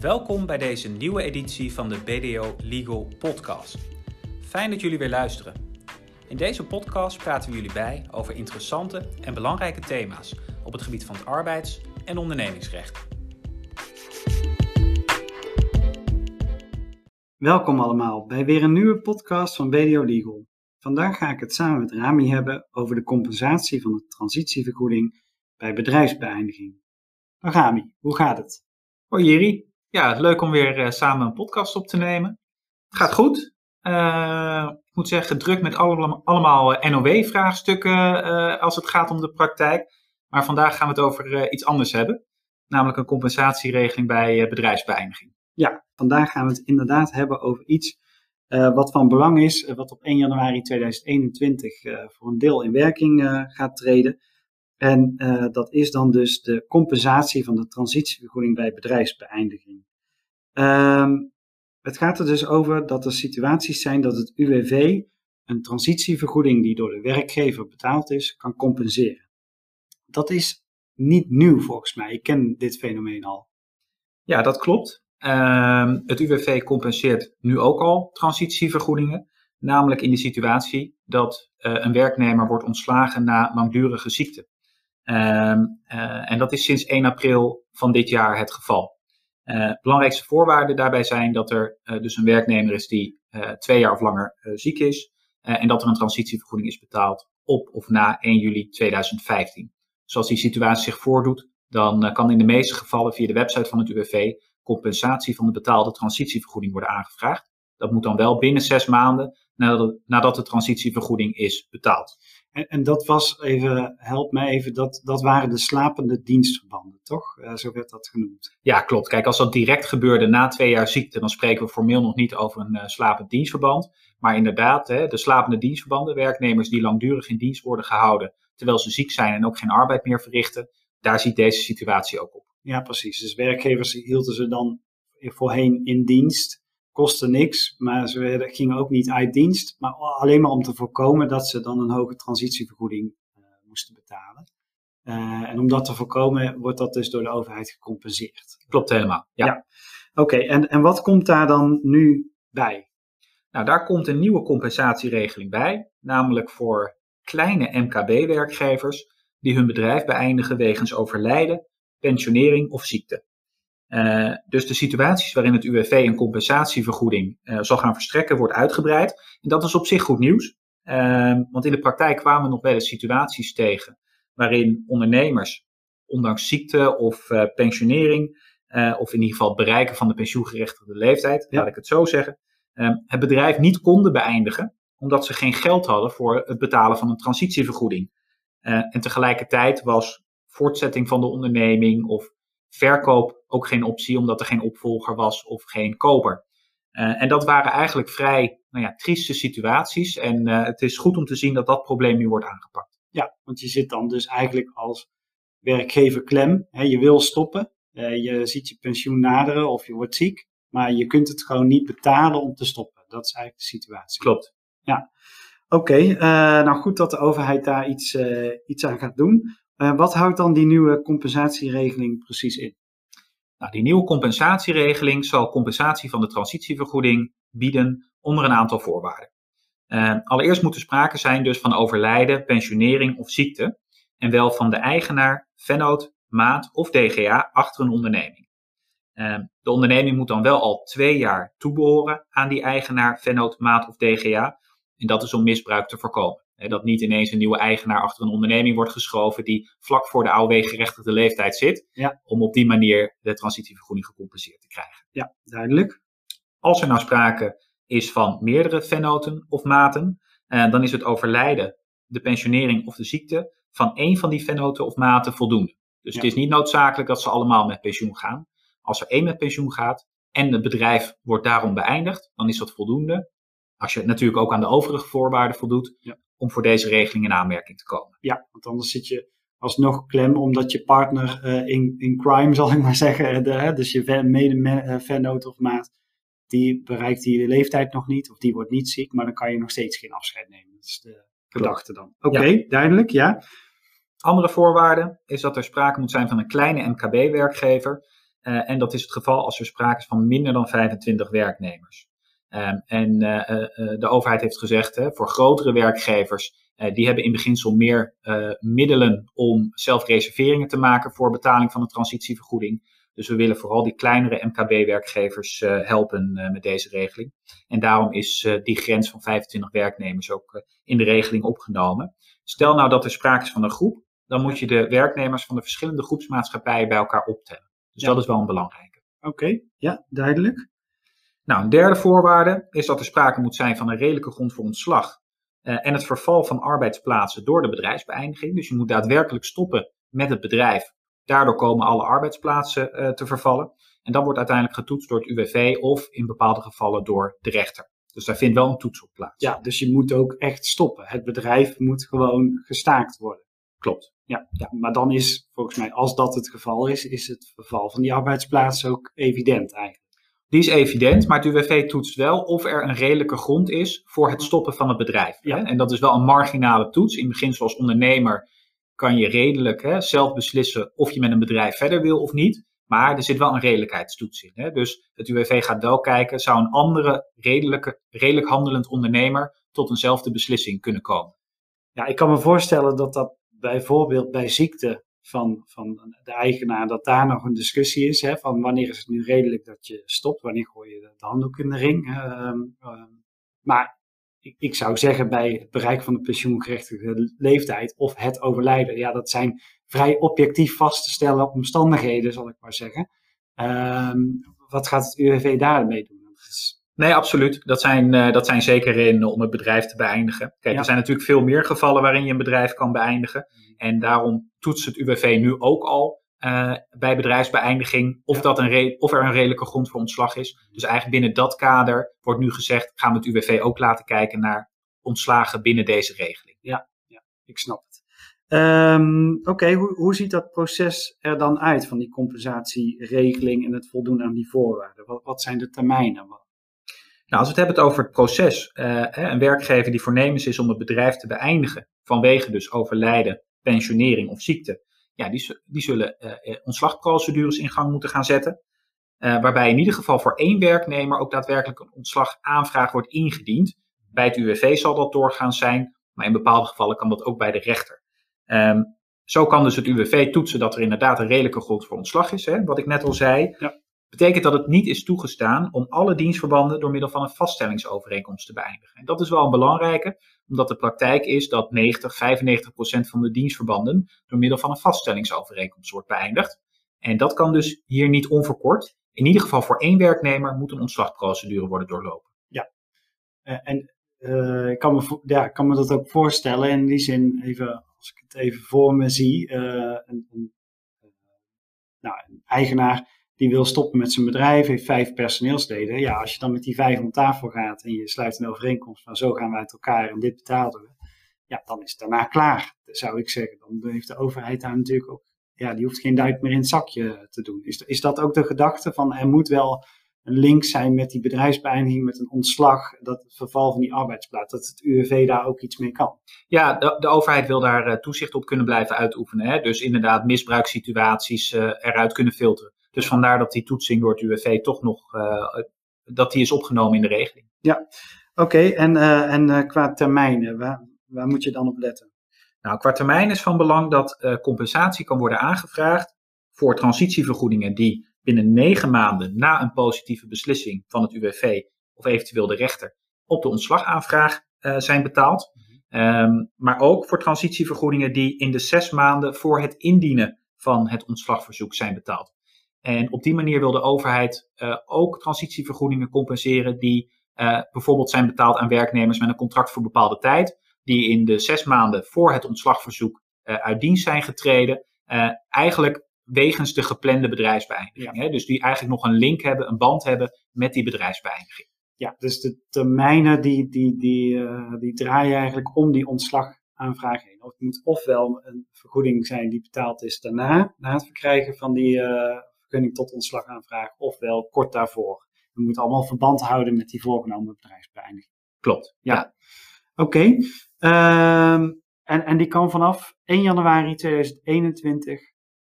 Welkom bij deze nieuwe editie van de BDO Legal Podcast. Fijn dat jullie weer luisteren. In deze podcast praten we jullie bij over interessante en belangrijke thema's op het gebied van het arbeids- en ondernemingsrecht. Welkom allemaal bij weer een nieuwe podcast van BDO Legal. Vandaag ga ik het samen met Rami hebben over de compensatie van de transitievergoeding bij bedrijfsbeëindiging. Nou, Rami, hoe gaat het? Hoi Jiri. Ja, leuk om weer uh, samen een podcast op te nemen. Het gaat goed. Uh, ik moet zeggen, druk met allemaal, allemaal eh, NOW-vraagstukken als het gaat om de praktijk. Maar vandaag gaan we het over iets anders hebben. Namelijk een compensatieregeling bij bedrijfsbeëindiging. Ja, vandaag gaan we het inderdaad hebben over iets wat van belang is. wat op 1 januari 2021 voor een deel in werking gaat treden. En uh, dat is dan dus de compensatie van de transitievergoeding bij bedrijfsbeëindiging. Um, het gaat er dus over dat er situaties zijn dat het UWV een transitievergoeding die door de werkgever betaald is, kan compenseren. Dat is niet nieuw volgens mij. Ik ken dit fenomeen al. Ja, dat klopt. Uh, het UWV compenseert nu ook al transitievergoedingen. Namelijk in de situatie dat uh, een werknemer wordt ontslagen na langdurige ziekte. Ehm, eh, en dat is sinds 1 april van dit jaar het geval. Uh, belangrijkste voorwaarden daarbij zijn dat er uh, dus een werknemer is die twee jaar of langer ziek is en dat er een transitievergoeding is betaald op of na 1 juli 2015. Dus als die situatie zich voordoet, dan kan in de meeste gevallen via de website van het UWV compensatie van de betaalde transitievergoeding worden aangevraagd. Dat moet dan wel binnen zes maanden nadat, nadat de transitievergoeding is betaald. En, en, dat was even, help mij even, dat, dat waren de slapende dienstverbanden, toch? Uh, zo werd dat genoemd. Ja, klopt. Kijk, als dat direct gebeurde na twee jaar ziekte, dan spreken we formeel nog niet over een uh, slapend dienstverband. Maar inderdaad, hè, de slapende dienstverbanden, werknemers die langdurig in dienst worden gehouden terwijl ze ziek zijn en ook geen arbeid meer verrichten, daar ziet deze situatie ook op. Ja, precies. Dus werkgevers hielden ze dan voorheen in dienst kostte niks, maar ze gingen ook niet uit dienst, maar alleen maar om te voorkomen dat ze dan een hoge transitievergoeding uh, moesten betalen. Uh, en om dat te voorkomen, wordt dat dus door de overheid gecompenseerd. Klopt helemaal. Ja. ja. Oké, en, en wat komt daar dan nu bij? Nou, daar komt een nieuwe compensatieregeling bij, namelijk voor kleine MKB-werkgevers die hun bedrijf beëindigen wegens overlijden, pensionering of ziekte. Uh, dus de situaties waarin het UWV een compensatievergoeding uh, zal gaan verstrekken, wordt uitgebreid. En dat is op zich goed nieuws. Uh, want in de praktijk kwamen nog wel eens situaties tegen waarin ondernemers, ondanks ziekte of uh, pensionering, of in ieder geval het bereiken van de pensioengerechtigde leeftijd, ja. laat ik het zo zeggen, ehm, het bedrijf niet konden beëindigen, omdat ze geen geld hadden voor het betalen van een transitievergoeding. en tegelijkertijd was voortzetting van de onderneming of verkoop ook geen optie, omdat er geen opvolger was of geen koper. Uh, en dat waren eigenlijk vrij nou ja, trieste situaties. En uh, het is goed om te zien dat dat probleem nu wordt aangepakt. Ja, want je zit dan dus eigenlijk als werkgever klem. Hè, je wil stoppen, uh, je ziet je pensioen naderen of je wordt ziek. Maar je kunt het gewoon niet betalen om te stoppen. Dat is eigenlijk de situatie. Klopt. Ja, oké. Okay, nou goed dat de overheid daar iets, iets aan gaat doen. Wat houdt dan die nieuwe compensatieregeling precies in? Nou, die nieuwe compensatieregeling zal compensatie van de transitievergoeding bieden onder een aantal voorwaarden. Uh, allereerst moet er sprake zijn dus van overlijden, pensionering of ziekte en wel van de eigenaar, vennoot, maat of DGA achter een onderneming. Uh, de onderneming moet dan wel al twee jaar toebehoren aan die eigenaar, vennoot, maat of DGA en dat is om misbruik te voorkomen dat niet ineens een nieuwe eigenaar achter een onderneming wordt geschoven die vlak voor de AOW-gerechtigde leeftijd zit. Ja. Om op die manier de transitievergoeding gecompenseerd te krijgen. Ja, duidelijk. Als er nou sprake is van meerdere vennoten of maten, eh, dan is het overlijden, de pensionering of de ziekte van één van die vennoten of maten voldoende. Dus het is niet noodzakelijk dat ze allemaal met pensioen gaan. Als er één met pensioen gaat en het bedrijf wordt daarom beëindigd, dan is dat voldoende. Als je natuurlijk ook aan de overige voorwaarden voldoet, ja om voor deze regeling in aanmerking te komen. Ja, want anders zit je alsnog klem omdat je partner uh, in, in crime, zal ik maar zeggen, de, hè, dus je mede-vennoot of maat, die bereikt die leeftijd nog niet of die wordt niet ziek, maar dan kan je nog steeds geen afscheid nemen. Dat is de gedachte dan. Oké, okay, ja. duidelijk, ja. Andere voorwaarde is dat er sprake moet zijn van een kleine MKB-werkgever Uh, en dat is het geval als er sprake is van minder dan 25 werknemers. Um, en uh, de overheid heeft gezegd, hè, voor grotere werkgevers, die hebben in beginsel meer middelen om zelf reserveringen te maken voor betaling van een transitievergoeding. Dus we willen vooral die kleinere MKB-werkgevers uh, helpen uh, met deze regeling. En daarom is uh, die grens van 25 werknemers ook in de regeling opgenomen. Stel nou dat er sprake is van een groep, dan moet je de werknemers van de verschillende groepsmaatschappijen bij elkaar optellen. Dus ja. dat is wel een belangrijke. Oké, okay. ja, duidelijk. Nou, een derde voorwaarde is dat er sprake moet zijn van een redelijke grond voor ontslag en het verval van arbeidsplaatsen door de bedrijfsbeëindiging. Dus je moet daadwerkelijk stoppen met het bedrijf Daardoor komen alle arbeidsplaatsen uh, te vervallen. En dan wordt uiteindelijk getoetst door het UWV of in bepaalde gevallen door de rechter. Dus daar vindt wel een toets op plaats. Ja, dus je moet ook echt stoppen. Het bedrijf moet gewoon gestaakt worden. Klopt. Ja, ja, maar dan is volgens mij, als dat het geval is, is het verval van die arbeidsplaats ook evident eigenlijk. Die is evident, maar het UWV toetst wel of er een redelijke grond is voor het stoppen van het bedrijf. Ja. En dat is wel een marginale toets. In beginsel als ondernemer kan je redelijk hè, zelf beslissen of je met een bedrijf verder wil of niet. Maar er zit wel een redelijkheidstoets in. Hè? Dus het UWV gaat wel kijken, zou een andere redelijke, redelijk handelend ondernemer tot eenzelfde beslissing kunnen komen? Ja, ik kan me voorstellen dat dat bijvoorbeeld bij ziekte van, van de eigenaar, dat daar nog een discussie is. Hè, van wanneer is het nu redelijk dat je stopt, wanneer gooi je de handdoek in de ring. Uh, uh, maar ik, ik, zou zeggen bij het bereik van de pensioengerechtigde leeftijd of het overlijden. Ja, dat zijn vrij objectief vast te stellen omstandigheden, zal ik maar zeggen. Ehm, wat gaat het UWV daarmee doen? Nee, absoluut. Dat zijn, uh, dat zijn zeker redenen om het bedrijf te beëindigen. Kijk, er zijn natuurlijk veel meer gevallen waarin je een bedrijf kan beëindigen. Mm. En daarom toetst het UWV nu ook al uh, bij bedrijfsbeëindiging of, dat een of er een redelijke grond voor ontslag is. Dus eigenlijk binnen dat kader wordt nu gezegd, gaan we het UWV ook laten kijken naar ontslagen binnen deze regeling. Ja, ja ik snap het. Um, Oké, okay, hoe, hoe ziet dat proces er dan uit van die compensatieregeling en het voldoen aan die voorwaarden? Wat, wat zijn de termijnen? Nou, als we het hebben over het proces, uh, een werkgever die voornemens is om het bedrijf te beëindigen vanwege dus overlijden, pensionering of ziekte, ja, die, die zullen uh, ontslagprocedures in gang moeten gaan zetten. Uh, waarbij in ieder geval voor één werknemer ook daadwerkelijk een ontslagaanvraag wordt ingediend. Bij het UWV zal dat doorgaans zijn, maar in bepaalde gevallen kan dat ook bij de rechter. Um, zo kan dus het UWV toetsen dat er inderdaad een redelijke grond voor ontslag is, hè, wat ik net al zei. Ja. Betekent dat het niet is toegestaan om alle dienstverbanden door middel van een vaststellingsovereenkomst te beëindigen. En dat is wel een belangrijke, omdat de praktijk is dat 90, 95 procent van de dienstverbanden door middel van een vaststellingsovereenkomst wordt beëindigd. En dat kan dus hier niet onverkort. In ieder geval voor één werknemer moet een ontslagprocedure worden doorlopen. Ja, uh, en uh, ik, kan me, ja, kan dat ook voorstellen. In die zin, even, als ik het even voor me zie, uh, een, een, nou, een eigenaar die wil stoppen met zijn bedrijf, heeft vijf personeelsleden. Ja, als je dan met die vijf om tafel gaat en je sluit een overeenkomst van zo gaan we uit elkaar en dit betalen we. Ja, dan is het daarna klaar, zou ik zeggen. Dan heeft de overheid daar natuurlijk ook, ja, die hoeft geen duit meer in het zakje te doen. Is, is dat ook de gedachte van er moet wel een link zijn met die bedrijfsbeëindiging, met een ontslag, dat het verval van die arbeidsplaats, dat het UWV daar ook iets mee kan. Ja, de, de overheid wil daar uh, toezicht op kunnen blijven uitoefenen. Hè? Dus inderdaad misbruikssituaties uh, eruit kunnen filteren. Dus vandaar dat die toetsing door het UWV toch nog, uh, dat die is opgenomen in de regeling. Ja, oké. En, uh, en uh, qua termijnen, waar, waar moet je dan op letten? Nou, qua termijn is van belang dat compensatie kan worden aangevraagd voor transitievergoedingen die binnen negen maanden na een positieve beslissing van het UWV of eventueel de rechter op de ontslagaanvraag zijn betaald. Um, maar ook voor transitievergoedingen die in de zes maanden voor het indienen van het ontslagverzoek zijn betaald. En op die manier wil de overheid uh, ook transitievergoedingen compenseren die uh, bijvoorbeeld zijn betaald aan werknemers met een contract voor bepaalde tijd, die in de zes maanden voor het ontslagverzoek uh, uit dienst zijn getreden, eigenlijk wegens de geplande bedrijfsbeëindiging. Ja. Hè? Dus die eigenlijk nog een link hebben, een band hebben met die bedrijfsbeëindiging. Ja, dus de termijnen die, die, die, die draaien eigenlijk om die ontslagaanvraag heen. Of het moet ofwel een vergoeding zijn die betaald is daarna, na het verkrijgen van die, vergunning tot ontslagaanvraag, ofwel kort daarvoor. We moeten allemaal verband houden met die voorgenomen bedrijfsbeëindiging. Klopt. Ja. Oké. Okay. Ehm, en, en die kan vanaf 1 januari 2021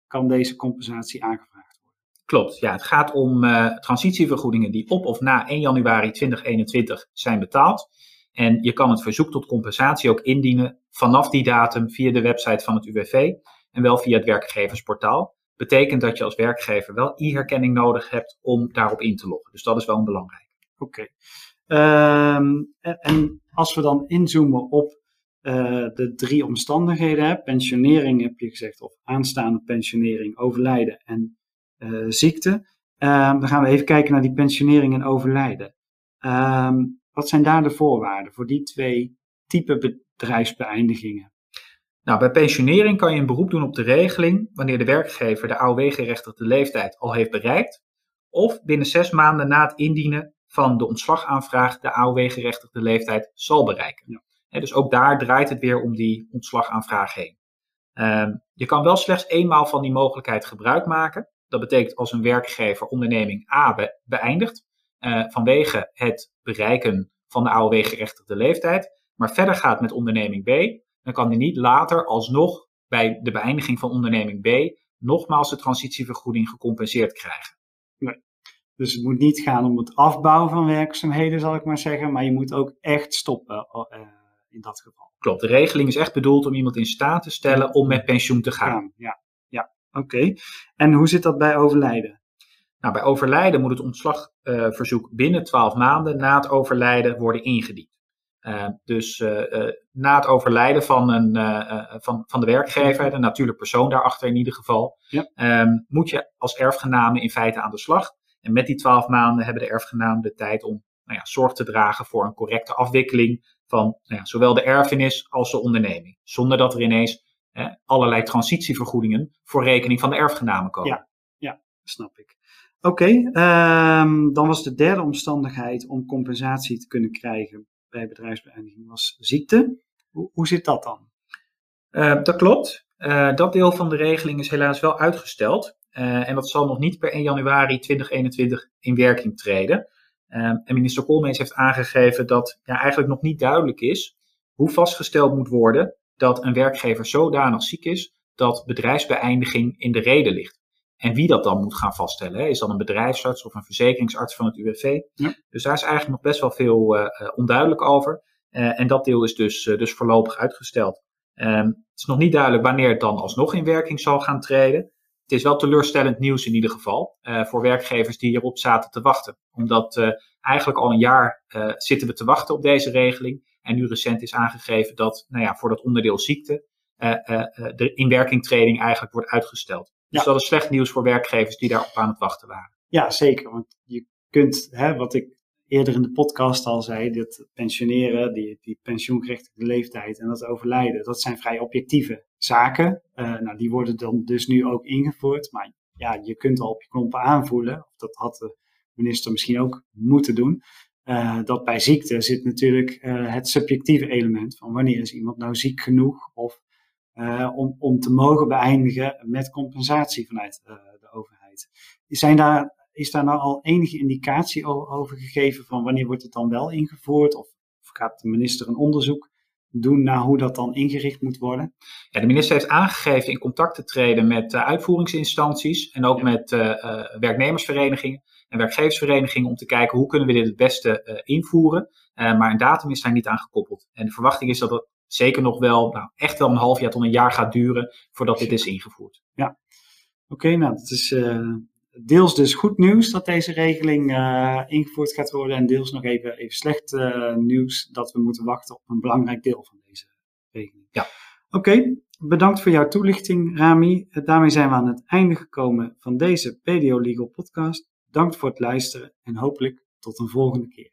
kan deze compensatie aangevraagd worden. Klopt, ja. Het gaat om uh, transitievergoedingen die op of na 1 januari 2021 zijn betaald. En je kan het verzoek tot compensatie ook indienen vanaf die datum via de website van het UWV en wel via het werkgeversportaal. Betekent dat je als werkgever wel e-herkenning nodig hebt om daarop in te loggen. Dus dat is wel belangrijk. Oké. Ehm, en, als we dan inzoomen op uh, de drie omstandigheden, hè, pensionering heb je gezegd, of aanstaande pensionering, overlijden en uh, ziekte. Um, dan gaan we even kijken naar die pensionering en overlijden. Um, wat zijn daar de voorwaarden voor die twee type bedrijfsbeëindigingen? Nou, bij pensionering kan je een beroep doen op de regeling wanneer de werkgever de AOW-gerechtigde leeftijd al heeft bereikt, of binnen zes maanden na het indienen van de ontslagaanvraag de AOW-gerechtigde leeftijd zal bereiken. Ja. dus ook daar draait het weer om die ontslagaanvraag heen. Uh, je kan wel slechts eenmaal van die mogelijkheid gebruik maken. Dat betekent als een werkgever onderneming A beëindigt uh, vanwege het bereiken van de AOW-gerechtigde leeftijd, maar verder gaat met onderneming B, dan kan hij niet later alsnog bij de beëindiging van onderneming B nogmaals de transitievergoeding gecompenseerd krijgen. Nee. Dus het moet niet gaan om het afbouwen van werkzaamheden, zal ik maar zeggen, maar je moet ook echt stoppen uh, in dat geval. Klopt, de regeling is echt bedoeld om iemand in staat te stellen om met pensioen te gaan. Ja, ja, oké. En hoe zit dat bij overlijden? Nou, bij overlijden moet het ontslagverzoek uh, binnen 12 maanden na het overlijden worden ingediend. Uh, dus uh, na het overlijden van, een, van, van de werkgever, de natuurlijke persoon daarachter in ieder geval, ja. um, moet je als erfgename in feite aan de slag. En met die 12 maanden hebben de erfgenamen de tijd om nou ja, zorg te dragen voor een correcte afwikkeling van nou ja, zowel de erfenis als de onderneming. Zonder dat er ineens allerlei transitievergoedingen voor rekening van de erfgenamen komen. Ja, ja snap ik. Oké, okay, um, dan was de derde omstandigheid om compensatie te kunnen krijgen bij bedrijfsbeëindiging was ziekte. Hoe, hoe zit dat dan? Uh, dat klopt. Uh, dat deel van de regeling is helaas wel uitgesteld. Uh, en dat zal nog niet per 1 januari 2021 in werking treden. en minister Koolmees heeft aangegeven dat ja, eigenlijk nog niet duidelijk is hoe vastgesteld moet worden dat een werkgever zodanig ziek is dat bedrijfsbeëindiging in de reden ligt. En wie dat dan moet gaan vaststellen. Hè? Is dat een bedrijfsarts of een verzekeringsarts van het UWV? Ja. Dus daar is eigenlijk nog best wel veel uh, onduidelijk over. Uh, en dat deel is dus, uh, dus voorlopig uitgesteld. Um, het is nog niet duidelijk wanneer het dan alsnog in werking zal gaan treden. Het is wel teleurstellend nieuws in ieder geval voor werkgevers die hierop zaten te wachten. Omdat eigenlijk al een jaar zitten we te wachten op deze regeling. En nu recent is aangegeven dat nou ja, voor dat onderdeel ziekte de inwerkingtreding eigenlijk wordt uitgesteld. Dus dat is slecht nieuws voor werkgevers die daarop aan het wachten waren. Ja, zeker. Want je kunt, hè, wat ik eerder in de podcast al zei, dat pensioneren, die, die pensioengerechtigde leeftijd en dat overlijden, dat zijn vrij objectieve zaken. Uh, nou, die worden dan dus nu ook ingevoerd. Maar ja, je kunt al op je knop aanvoelen, of dat had de minister misschien ook moeten doen, uh, dat bij ziekte zit natuurlijk uh, het subjectieve element van wanneer is iemand nou ziek genoeg of om, om te mogen beëindigen met compensatie vanuit uh, de overheid. Zijn daar, is daar nou al enige indicatie over gegeven van wanneer wordt het dan wel ingevoerd? Of, of gaat de minister een onderzoek doen naar hoe dat dan ingericht moet worden? Ja, de minister heeft aangegeven in contact te treden met uh, uitvoeringsinstanties en ook ja. met werknemersverenigingen en werkgeversverenigingen om te kijken hoe kunnen we dit het beste invoeren. maar een datum is daar niet aan gekoppeld. En de verwachting is dat het zeker nog wel, nou, echt wel een half jaar tot een jaar gaat duren voordat dit is ingevoerd. Ja, oké, okay, nou, dat is uh, deels dus goed nieuws dat deze regeling uh, ingevoerd gaat worden en deels nog even, even slecht uh, nieuws dat we moeten wachten op een belangrijk deel van deze regeling. Ja. Oké, okay, bedankt voor jouw toelichting, Rami. Daarmee zijn we aan het einde gekomen van deze PDO Legal podcast. Dank voor het luisteren en hopelijk tot een volgende keer.